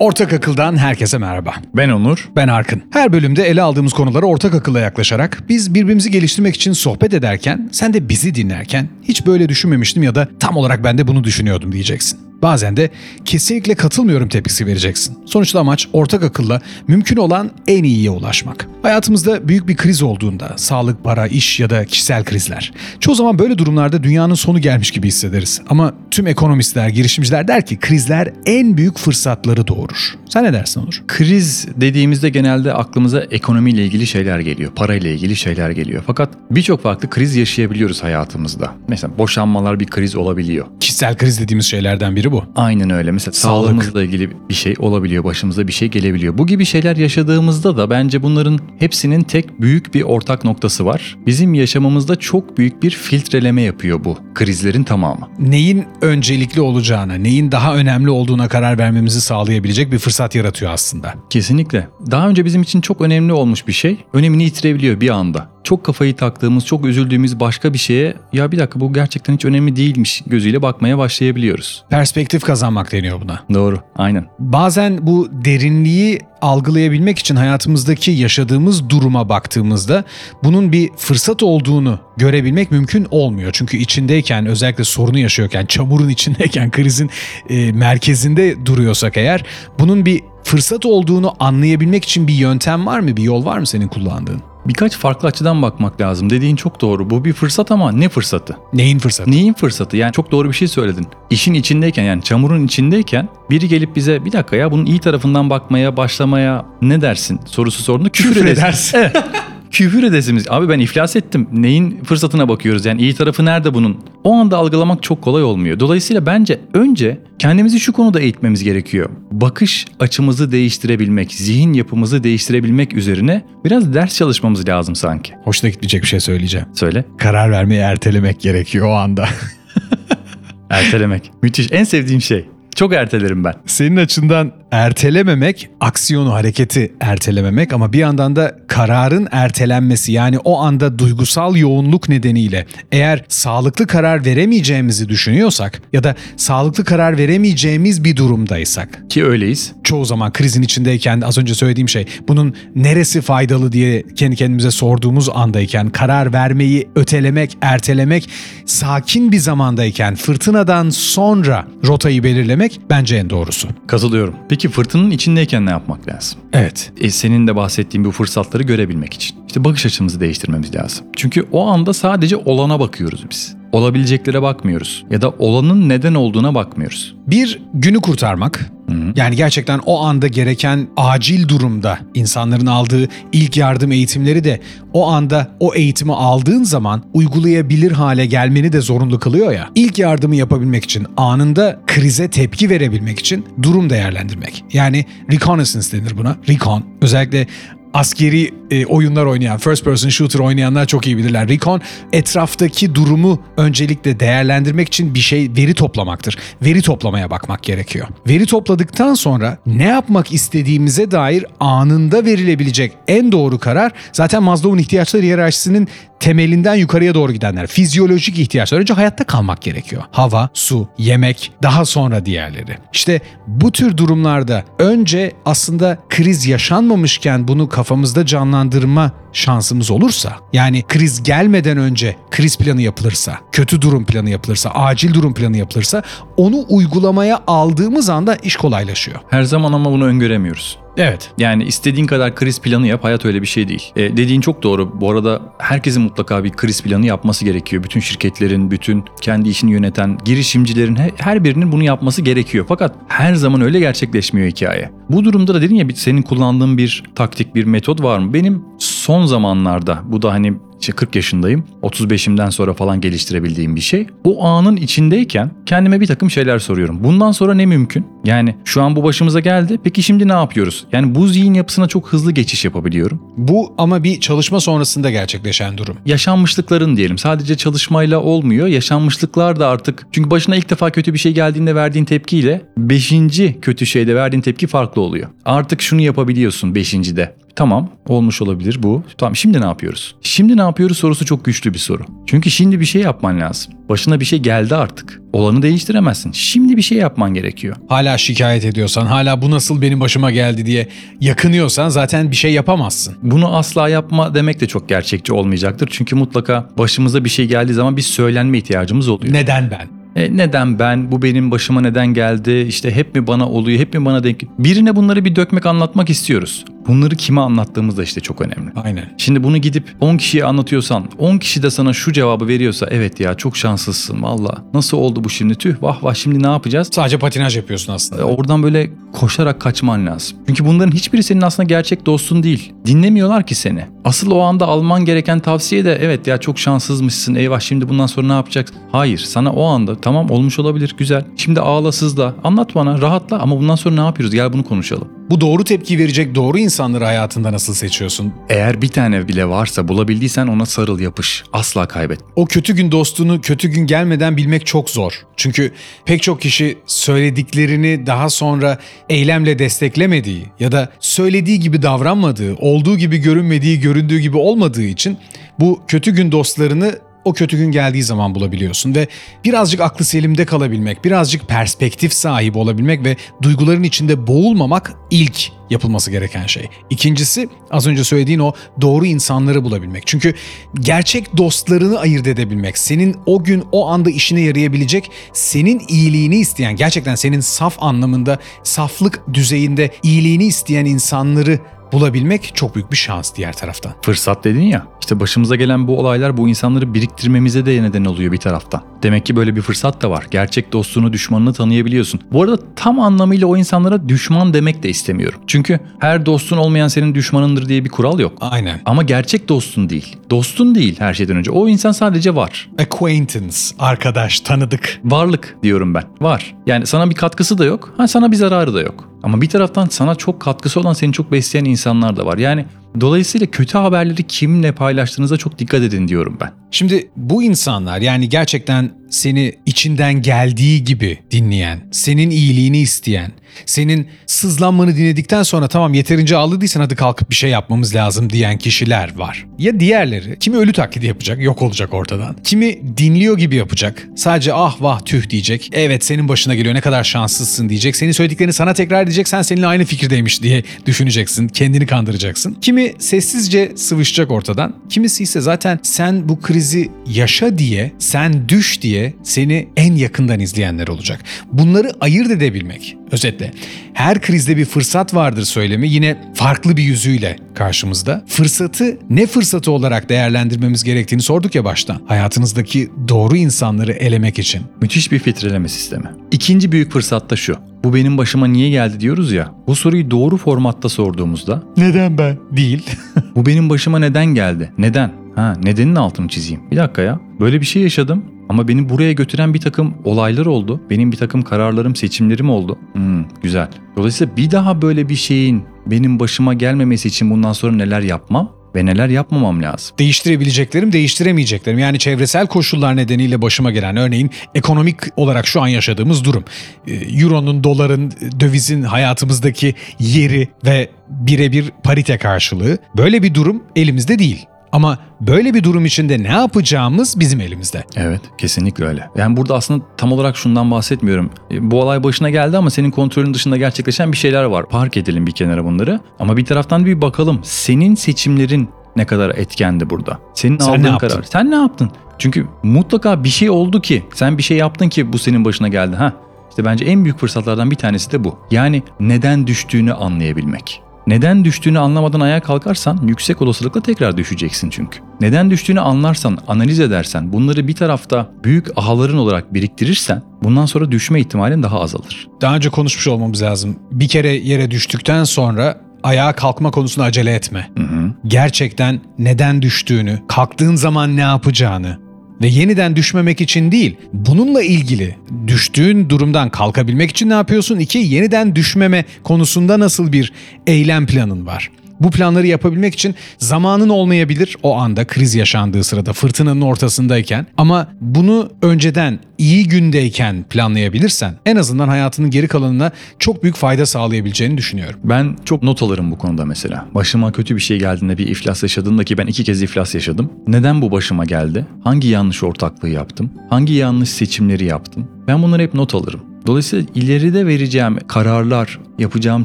Ortak Akıl'dan herkese merhaba. Ben Onur. Ben Arkın. Her bölümde ele aldığımız konulara ortak akılla yaklaşarak biz birbirimizi geliştirmek için sohbet ederken sen de bizi dinlerken hiç böyle düşünmemiştim ya da tam olarak ben de bunu düşünüyordum diyeceksin. Bazen de kesinlikle katılmıyorum tepkisi vereceksin. Sonuçta amaç ortak akılla mümkün olan en iyiye ulaşmak. Hayatımızda büyük bir kriz olduğunda, sağlık, para, iş ya da kişisel krizler. Çoğu zaman böyle durumlarda dünyanın sonu gelmiş gibi hissederiz. Ama tüm ekonomistler, girişimciler der ki krizler en büyük fırsatları doğurur. Sen ne dersin Onur? Kriz dediğimizde genelde aklımıza ekonomiyle ilgili şeyler geliyor, parayla ilgili şeyler geliyor. Fakat birçok farklı kriz yaşayabiliyoruz hayatımızda. Mesela boşanmalar bir kriz olabiliyor. Kişisel kriz dediğimiz şeylerden biri bu. Aynen öyle. Mesela Sağlık. sağlığımızla ilgili bir şey olabiliyor, başımıza bir şey gelebiliyor. Bu gibi şeyler yaşadığımızda da bence bunların hepsinin tek büyük bir ortak noktası var. Bizim yaşamımızda çok büyük bir filtreleme yapıyor bu krizlerin tamamı. Neyin öncelikli olacağına, neyin daha önemli olduğuna karar vermemizi sağlayabilecek bir fırsat yaratıyor aslında. Kesinlikle. Daha önce bizim için çok önemli olmuş bir şey önemini yitirebiliyor bir anda. Çok kafayı taktığımız, çok üzüldüğümüz başka bir şeye ya bir dakika bu gerçekten hiç önemli değilmiş gözüyle bakmaya başlayabiliyoruz. Perspektif kazanmak deniyor buna. Doğru, aynen. Bazen bu derinliği algılayabilmek için hayatımızdaki yaşadığımız duruma baktığımızda bunun bir fırsat olduğunu görebilmek mümkün olmuyor. Çünkü içindeyken özellikle sorunu yaşıyorken, çamurun içindeyken, krizin e, merkezinde duruyorsak eğer bunun bir fırsat olduğunu anlayabilmek için bir yöntem var mı? Bir yol var mı senin kullandığın? Birkaç farklı açıdan bakmak lazım. Dediğin çok doğru. Bu bir fırsat ama ne fırsatı? Neyin fırsatı? Neyin fırsatı? Yani çok doğru bir şey söyledin. İşin içindeyken yani çamurun içindeyken biri gelip bize bir dakika ya bunun iyi tarafından bakmaya başlamaya ne dersin sorusu sorduğunda küfür, Küfür edersin. Evet. küfür edesimiz. Abi ben iflas ettim. Neyin fırsatına bakıyoruz yani iyi tarafı nerede bunun? O anda algılamak çok kolay olmuyor. Dolayısıyla bence önce kendimizi şu konuda eğitmemiz gerekiyor. Bakış açımızı değiştirebilmek, zihin yapımızı değiştirebilmek üzerine biraz ders çalışmamız lazım sanki. Hoşuna gitmeyecek bir şey söyleyeceğim. Söyle. Karar vermeyi ertelemek gerekiyor o anda. Ertelemek. Müthiş. En sevdiğim şey. Çok ertelerim ben. Senin açından ertelememek, aksiyonu, hareketi ertelememek ama bir yandan da kararın ertelenmesi yani o anda duygusal yoğunluk nedeniyle eğer sağlıklı karar veremeyeceğimizi düşünüyorsak ya da sağlıklı karar veremeyeceğimiz bir durumdaysak Ki öyleyiz. çoğu zaman krizin içindeyken az önce söylediğim şey bunun neresi faydalı diye kendi kendimize sorduğumuz andayken karar vermeyi ötelemek, ertelemek, sakin bir zamandayken fırtınadan sonra rotayı belirlemek bence en doğrusu. Katılıyorum. Peki fırtınanın içindeyken ne yapmak lazım? Evet. E, senin de bahsettiğin bu fırsatları görebilmek için. İşte bakış açımızı değiştirmemiz lazım. Çünkü o anda sadece olana bakıyoruz biz. Olabileceklere bakmıyoruz. Ya da olanın neden olduğuna bakmıyoruz. Bir günü kurtarmak. Yani gerçekten o anda gereken acil durumda insanların aldığı ilk yardım eğitimleri de o anda o eğitimi aldığın zaman uygulayabilir hale gelmeni de zorunlu kılıyor ya. İlk yardımı yapabilmek için anında krize tepki verebilmek için durum değerlendirmek. Yani reconnaissance denir buna. Recon. Özellikle askeri e, oyunlar oynayan, first person shooter oynayanlar çok iyi bilirler. Recon etraftaki durumu öncelikle değerlendirmek için bir şey veri toplamaktır. Veri toplamaya bakmak gerekiyor. Veri topladıktan sonra ne yapmak istediğimize dair anında verilebilecek en doğru karar zaten Maslow'un ihtiyaçlar hiyerarşisinin temelinden yukarıya doğru gidenler. Fizyolojik ihtiyaçlar. Önce hayatta kalmak gerekiyor. Hava, su, yemek, daha sonra diğerleri. İşte bu tür durumlarda önce aslında kriz yaşanmamışken bunu kafamızda canlandırma şansımız olursa, yani kriz gelmeden önce kriz planı yapılırsa, kötü durum planı yapılırsa, acil durum planı yapılırsa onu uygulamaya aldığımız anda iş kolaylaşıyor. Her zaman ama bunu öngöremiyoruz. Evet. Yani istediğin kadar kriz planı yap, hayat öyle bir şey değil. E, dediğin çok doğru. Bu arada herkesin mutlaka bir kriz planı yapması gerekiyor. Bütün şirketlerin, bütün kendi işini yöneten girişimcilerin he- her birinin bunu yapması gerekiyor. Fakat her zaman öyle gerçekleşmiyor hikaye. Bu durumda da dedin ya senin kullandığın bir taktik, bir metot var mı? Benim son zamanlarda bu da hani işte 40 yaşındayım. 35'imden sonra falan geliştirebildiğim bir şey. O anın içindeyken kendime bir takım şeyler soruyorum. Bundan sonra ne mümkün? Yani şu an bu başımıza geldi. Peki şimdi ne yapıyoruz? Yani bu zihin yapısına çok hızlı geçiş yapabiliyorum. Bu ama bir çalışma sonrasında gerçekleşen durum. Yaşanmışlıkların diyelim. Sadece çalışmayla olmuyor. Yaşanmışlıklar da artık. Çünkü başına ilk defa kötü bir şey geldiğinde verdiğin tepkiyle beşinci kötü şeyde verdiğin tepki farklı oluyor. Artık şunu yapabiliyorsun beşincide. Tamam olmuş olabilir bu. Tamam şimdi ne yapıyoruz? Şimdi ne yapıyoruz sorusu çok güçlü bir soru. Çünkü şimdi bir şey yapman lazım. Başına bir şey geldi artık. Olanı değiştiremezsin. Şimdi bir şey yapman gerekiyor. Hala şikayet ediyorsan, hala bu nasıl benim başıma geldi diye yakınıyorsan zaten bir şey yapamazsın. Bunu asla yapma demek de çok gerçekçi olmayacaktır. Çünkü mutlaka başımıza bir şey geldiği zaman bir söylenme ihtiyacımız oluyor. Neden ben? E, neden ben? Bu benim başıma neden geldi? İşte hep mi bana oluyor? Hep mi bana denk? Birine bunları bir dökmek anlatmak istiyoruz. Bunları kime anlattığımız da işte çok önemli. Aynen. Şimdi bunu gidip 10 kişiye anlatıyorsan 10 kişi de sana şu cevabı veriyorsa evet ya çok şanslısın valla. Nasıl oldu bu şimdi tüh vah vah şimdi ne yapacağız? Sadece patinaj yapıyorsun E, aslında. Oradan böyle koşarak kaçman lazım. Çünkü bunların hiçbiri senin aslında gerçek dostun değil. Dinlemiyorlar ki seni. Asıl o anda alman gereken tavsiye de evet ya çok şanssızmışsın eyvah şimdi bundan sonra ne yapacaksın? Hayır sana o anda tamam olmuş olabilir güzel. Şimdi ağla sızla anlat bana rahatla ama bundan sonra ne yapıyoruz gel bunu konuşalım. Bu doğru tepki verecek doğru insanları hayatında nasıl seçiyorsun? Eğer bir tane bile varsa bulabildiysen ona sarıl yapış. Asla kaybetme. O kötü gün dostunu kötü gün gelmeden bilmek çok zor. Çünkü pek çok kişi söylediklerini daha sonra eylemle desteklemediği ya da söylediği gibi davranmadığı, olduğu gibi görünmediği, göründüğü gibi olmadığı için bu kötü gün dostlarını o kötü gün geldiği zaman bulabiliyorsun ve birazcık aklı selimde kalabilmek, birazcık perspektif sahibi olabilmek ve duyguların içinde boğulmamak ilk yapılması gereken şey. İkincisi az önce söylediğin o doğru insanları bulabilmek. Çünkü gerçek dostlarını ayırt edebilmek, senin o gün o anda işine yarayabilecek, senin iyiliğini isteyen, gerçekten senin saf anlamında, saflık düzeyinde iyiliğini isteyen insanları bulabilmek çok büyük bir şans diğer taraftan. Fırsat dedin ya. İşte başımıza gelen bu olaylar bu insanları biriktirmemize de neden oluyor bir taraftan. Demek ki böyle bir fırsat da var. Gerçek dostunu, düşmanını tanıyabiliyorsun. Bu arada tam anlamıyla o insanlara düşman demek de istemiyorum. Çünkü her dostun olmayan senin düşmanındır diye bir kural yok. Aynen. Ama gerçek dostun değil. Dostun değil her şeyden önce. O insan sadece var. Acquaintance, arkadaş, tanıdık. Varlık diyorum ben. Var. Yani sana bir katkısı da yok. Ha sana bir zararı da yok. Ama bir taraftan sana çok katkısı olan seni çok besleyen insanlar da var. Yani dolayısıyla kötü haberleri kimle paylaştığınıza çok dikkat edin diyorum ben. Şimdi bu insanlar yani gerçekten seni içinden geldiği gibi dinleyen, senin iyiliğini isteyen, senin sızlanmanı dinledikten sonra tamam yeterince ağladıysan hadi kalkıp bir şey yapmamız lazım diyen kişiler var. Ya diğerleri kimi ölü taklidi yapacak, yok olacak ortadan. Kimi dinliyor gibi yapacak. Sadece ah vah tüh diyecek. Evet senin başına geliyor ne kadar şanslısın diyecek. Senin söylediklerini sana tekrar edecek sen seninle aynı fikirdeymiş diye düşüneceksin. Kendini kandıracaksın. Kimi sessizce sıvışacak ortadan. Kimisi ise zaten sen bu krizi yaşa diye, sen düş diye seni en yakından izleyenler olacak. Bunları ayırt edebilmek. Özetle her krizde bir fırsat vardır söylemi yine farklı bir yüzüyle karşımızda. Fırsatı ne fırsatı olarak değerlendirmemiz gerektiğini sorduk ya baştan. Hayatınızdaki doğru insanları elemek için. Müthiş bir filtreleme sistemi. İkinci büyük fırsat da şu. Bu benim başıma niye geldi diyoruz ya. Bu soruyu doğru formatta sorduğumuzda Neden ben? Değil. bu benim başıma neden geldi? Neden? Ha nedenin altını çizeyim. Bir dakika ya. Böyle bir şey yaşadım ama beni buraya götüren bir takım olaylar oldu. Benim bir takım kararlarım, seçimlerim oldu. Hmm, güzel. Dolayısıyla bir daha böyle bir şeyin benim başıma gelmemesi için bundan sonra neler yapmam ve neler yapmamam lazım. değiştirebileceklerim, değiştiremeyeceklerim. Yani çevresel koşullar nedeniyle başıma gelen örneğin ekonomik olarak şu an yaşadığımız durum. Ee, Euro'nun, doların, dövizin hayatımızdaki yeri ve birebir parite karşılığı. Böyle bir durum elimizde değil. Ama böyle bir durum içinde ne yapacağımız bizim elimizde. Evet kesinlikle öyle. Yani burada aslında tam olarak şundan bahsetmiyorum. E, Bu olay başına geldi ama senin kontrolün dışında gerçekleşen bir şeyler var. Park edelim bir kenara bunları. Ama bir taraftan bir bakalım. Senin seçimlerin ne kadar etkendi burada? Senin Sen aldığın ne yaptın? karar. Sen ne yaptın? Çünkü mutlaka bir şey oldu ki sen bir şey yaptın ki bu senin başına geldi. Ha işte bence en büyük fırsatlardan bir tanesi de bu. Yani neden düştüğünü anlayabilmek. Neden düştüğünü anlamadan ayağa kalkarsan yüksek olasılıkla tekrar düşeceksin çünkü. Neden düştüğünü anlarsan, analiz edersen, bunları bir tarafta büyük ahaların olarak biriktirirsen bundan sonra düşme ihtimalin daha azalır. Daha önce konuşmuş olmamız lazım. Bir kere yere düştükten sonra ayağa kalkma konusunda acele etme. Hı hı. gerçekten neden düştüğünü, kalktığın zaman ne yapacağını ve yeniden düşmemek için değil, bununla ilgili düştüğün durumdan kalkabilmek için ne yapıyorsun? İki, yeniden düşmeme konusunda nasıl bir eylem planın var? Bu planları yapabilmek için zamanın olmayabilir o anda kriz yaşandığı sırada fırtınanın ortasındayken ama bunu önceden iyi gündeyken planlayabilirsen en azından hayatının geri kalanına çok büyük fayda sağlayabileceğini düşünüyorum. Ben çok not alırım bu konuda mesela. Başıma kötü bir şey geldiğinde bir iflas yaşadığımda ki ben iki kez iflas yaşadım. Neden bu başıma geldi? Hangi yanlış ortaklığı yaptım? Hangi yanlış seçimleri yaptım? Ben bunları hep not alırım. Dolayısıyla ileride vereceğim kararlar, yapacağım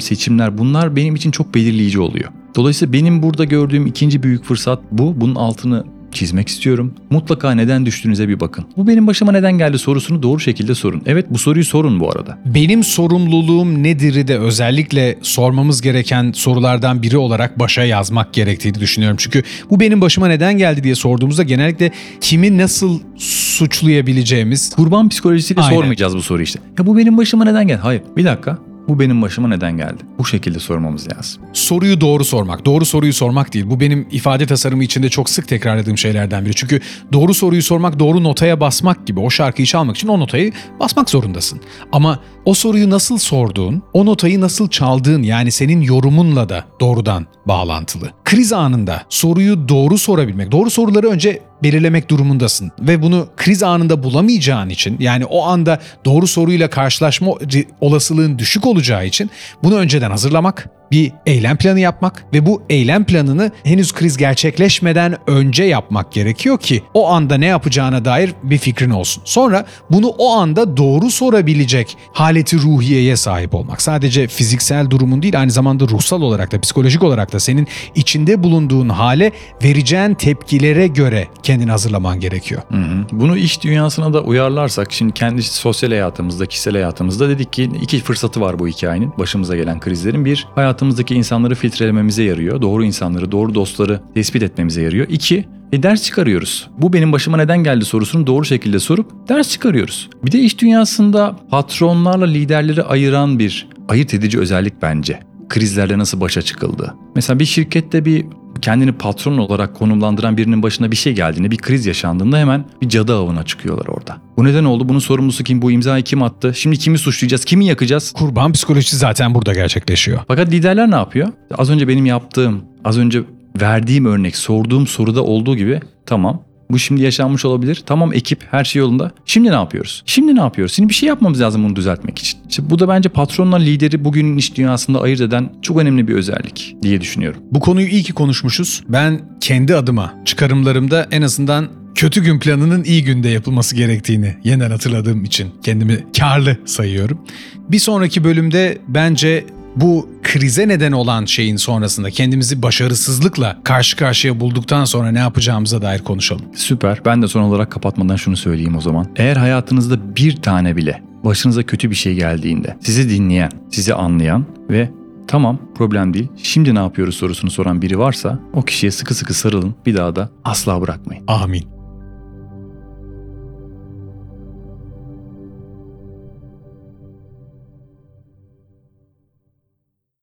seçimler bunlar benim için çok belirleyici oluyor. Dolayısıyla benim burada gördüğüm ikinci büyük fırsat bu. Bunun altını çizmek istiyorum. Mutlaka neden düştüğünüze bir bakın. Bu benim başıma neden geldi sorusunu doğru şekilde sorun. Evet bu soruyu sorun bu arada. Benim sorumluluğum nedir'i de özellikle sormamız gereken sorulardan biri olarak başa yazmak gerektiğini düşünüyorum. Çünkü bu benim başıma neden geldi diye sorduğumuzda genellikle kimi nasıl suçlayabileceğimiz Kurban psikolojisiyle Aynen. sormayacağız bu soruyu işte. Ya bu benim başıma neden geldi? Hayır bir dakika. Bu benim başıma neden geldi? Bu şekilde sormamız lazım. soruyu doğru sormak. Doğru soruyu sormak değil. Bu benim ifade tasarımı içinde çok sık tekrarladığım şeylerden biri. Çünkü doğru soruyu sormak doğru notaya basmak gibi. O şarkıyı çalmak için o notayı basmak zorundasın. Ama o soruyu nasıl sorduğun, o notayı nasıl çaldığın yani senin yorumunla da doğrudan bağlantılı. Kriz anında soruyu doğru sorabilmek, doğru soruları önce belirlemek durumundasın. Ve bunu kriz anında bulamayacağın için yani o anda doğru soruyla karşılaşma olasılığın düşük olacağı için bunu önceden hazırlamak, bir eylem planı yapmak ve bu eylem planını henüz kriz gerçekleşmeden önce yapmak gerekiyor ki o anda ne yapacağına dair bir fikrin olsun. Sonra bunu o anda doğru sorabilecek haleti ruhiyeye sahip olmak. Sadece fiziksel durumun değil aynı zamanda ruhsal olarak da psikolojik olarak da senin içinde bulunduğun hale vereceğin tepkilere göre kendini hazırlaman gerekiyor. Hı hı. Bunu iş dünyasına da uyarlarsak şimdi kendi sosyal hayatımızda, kişisel hayatımızda dedik ki iki fırsatı var bu hikayenin. Başımıza gelen krizlerin. Bir, hayatımızdaki insanları filtrelememize yarıyor. Doğru insanları, doğru dostları tespit etmemize yarıyor. İki, e ders çıkarıyoruz. Bu benim başıma neden geldi sorusunu doğru şekilde sorup ders çıkarıyoruz. Bir de iş dünyasında patronlarla liderleri ayıran bir ayırt edici özellik bence. Krizlerle nasıl başa çıkıldı. Mesela bir şirkette bir kendini patron olarak konumlandıran birinin başına bir şey geldiğinde, bir kriz yaşandığında hemen bir cadı avına çıkıyorlar orada. Bu neden oldu? Bunun sorumlusu kim? Bu imzayı kim attı? Şimdi kimi suçlayacağız? Kimi yakacağız? Kurban psikolojisi zaten burada gerçekleşiyor. Fakat liderler ne yapıyor? Az önce benim yaptığım, az önce verdiğim örnek, sorduğum soruda olduğu gibi tamam bu şimdi yaşanmış olabilir. Tamam ekip her şey yolunda. Şimdi ne yapıyoruz? Şimdi ne yapıyoruz? Şimdi bir şey yapmamız lazım bunu düzeltmek için. İşte bu da bence patronla lideri bugünün iş dünyasında ayırt eden çok önemli bir özellik diye düşünüyorum. Bu konuyu iyi ki konuşmuşuz. Ben kendi adıma çıkarımlarımda en azından kötü gün planının iyi günde yapılması gerektiğini yeniden hatırladığım için kendimi karlı sayıyorum. Bir sonraki bölümde bence bu krize neden olan şeyin sonrasında kendimizi başarısızlıkla karşı karşıya bulduktan sonra ne yapacağımıza dair konuşalım. Süper. Ben de son olarak kapatmadan şunu söyleyeyim o zaman. Eğer hayatınızda bir tane bile başınıza kötü bir şey geldiğinde sizi dinleyen, sizi anlayan ve tamam problem değil şimdi ne yapıyoruz sorusunu soran biri varsa o kişiye sıkı sıkı sarılın bir daha da asla bırakmayın. Amin.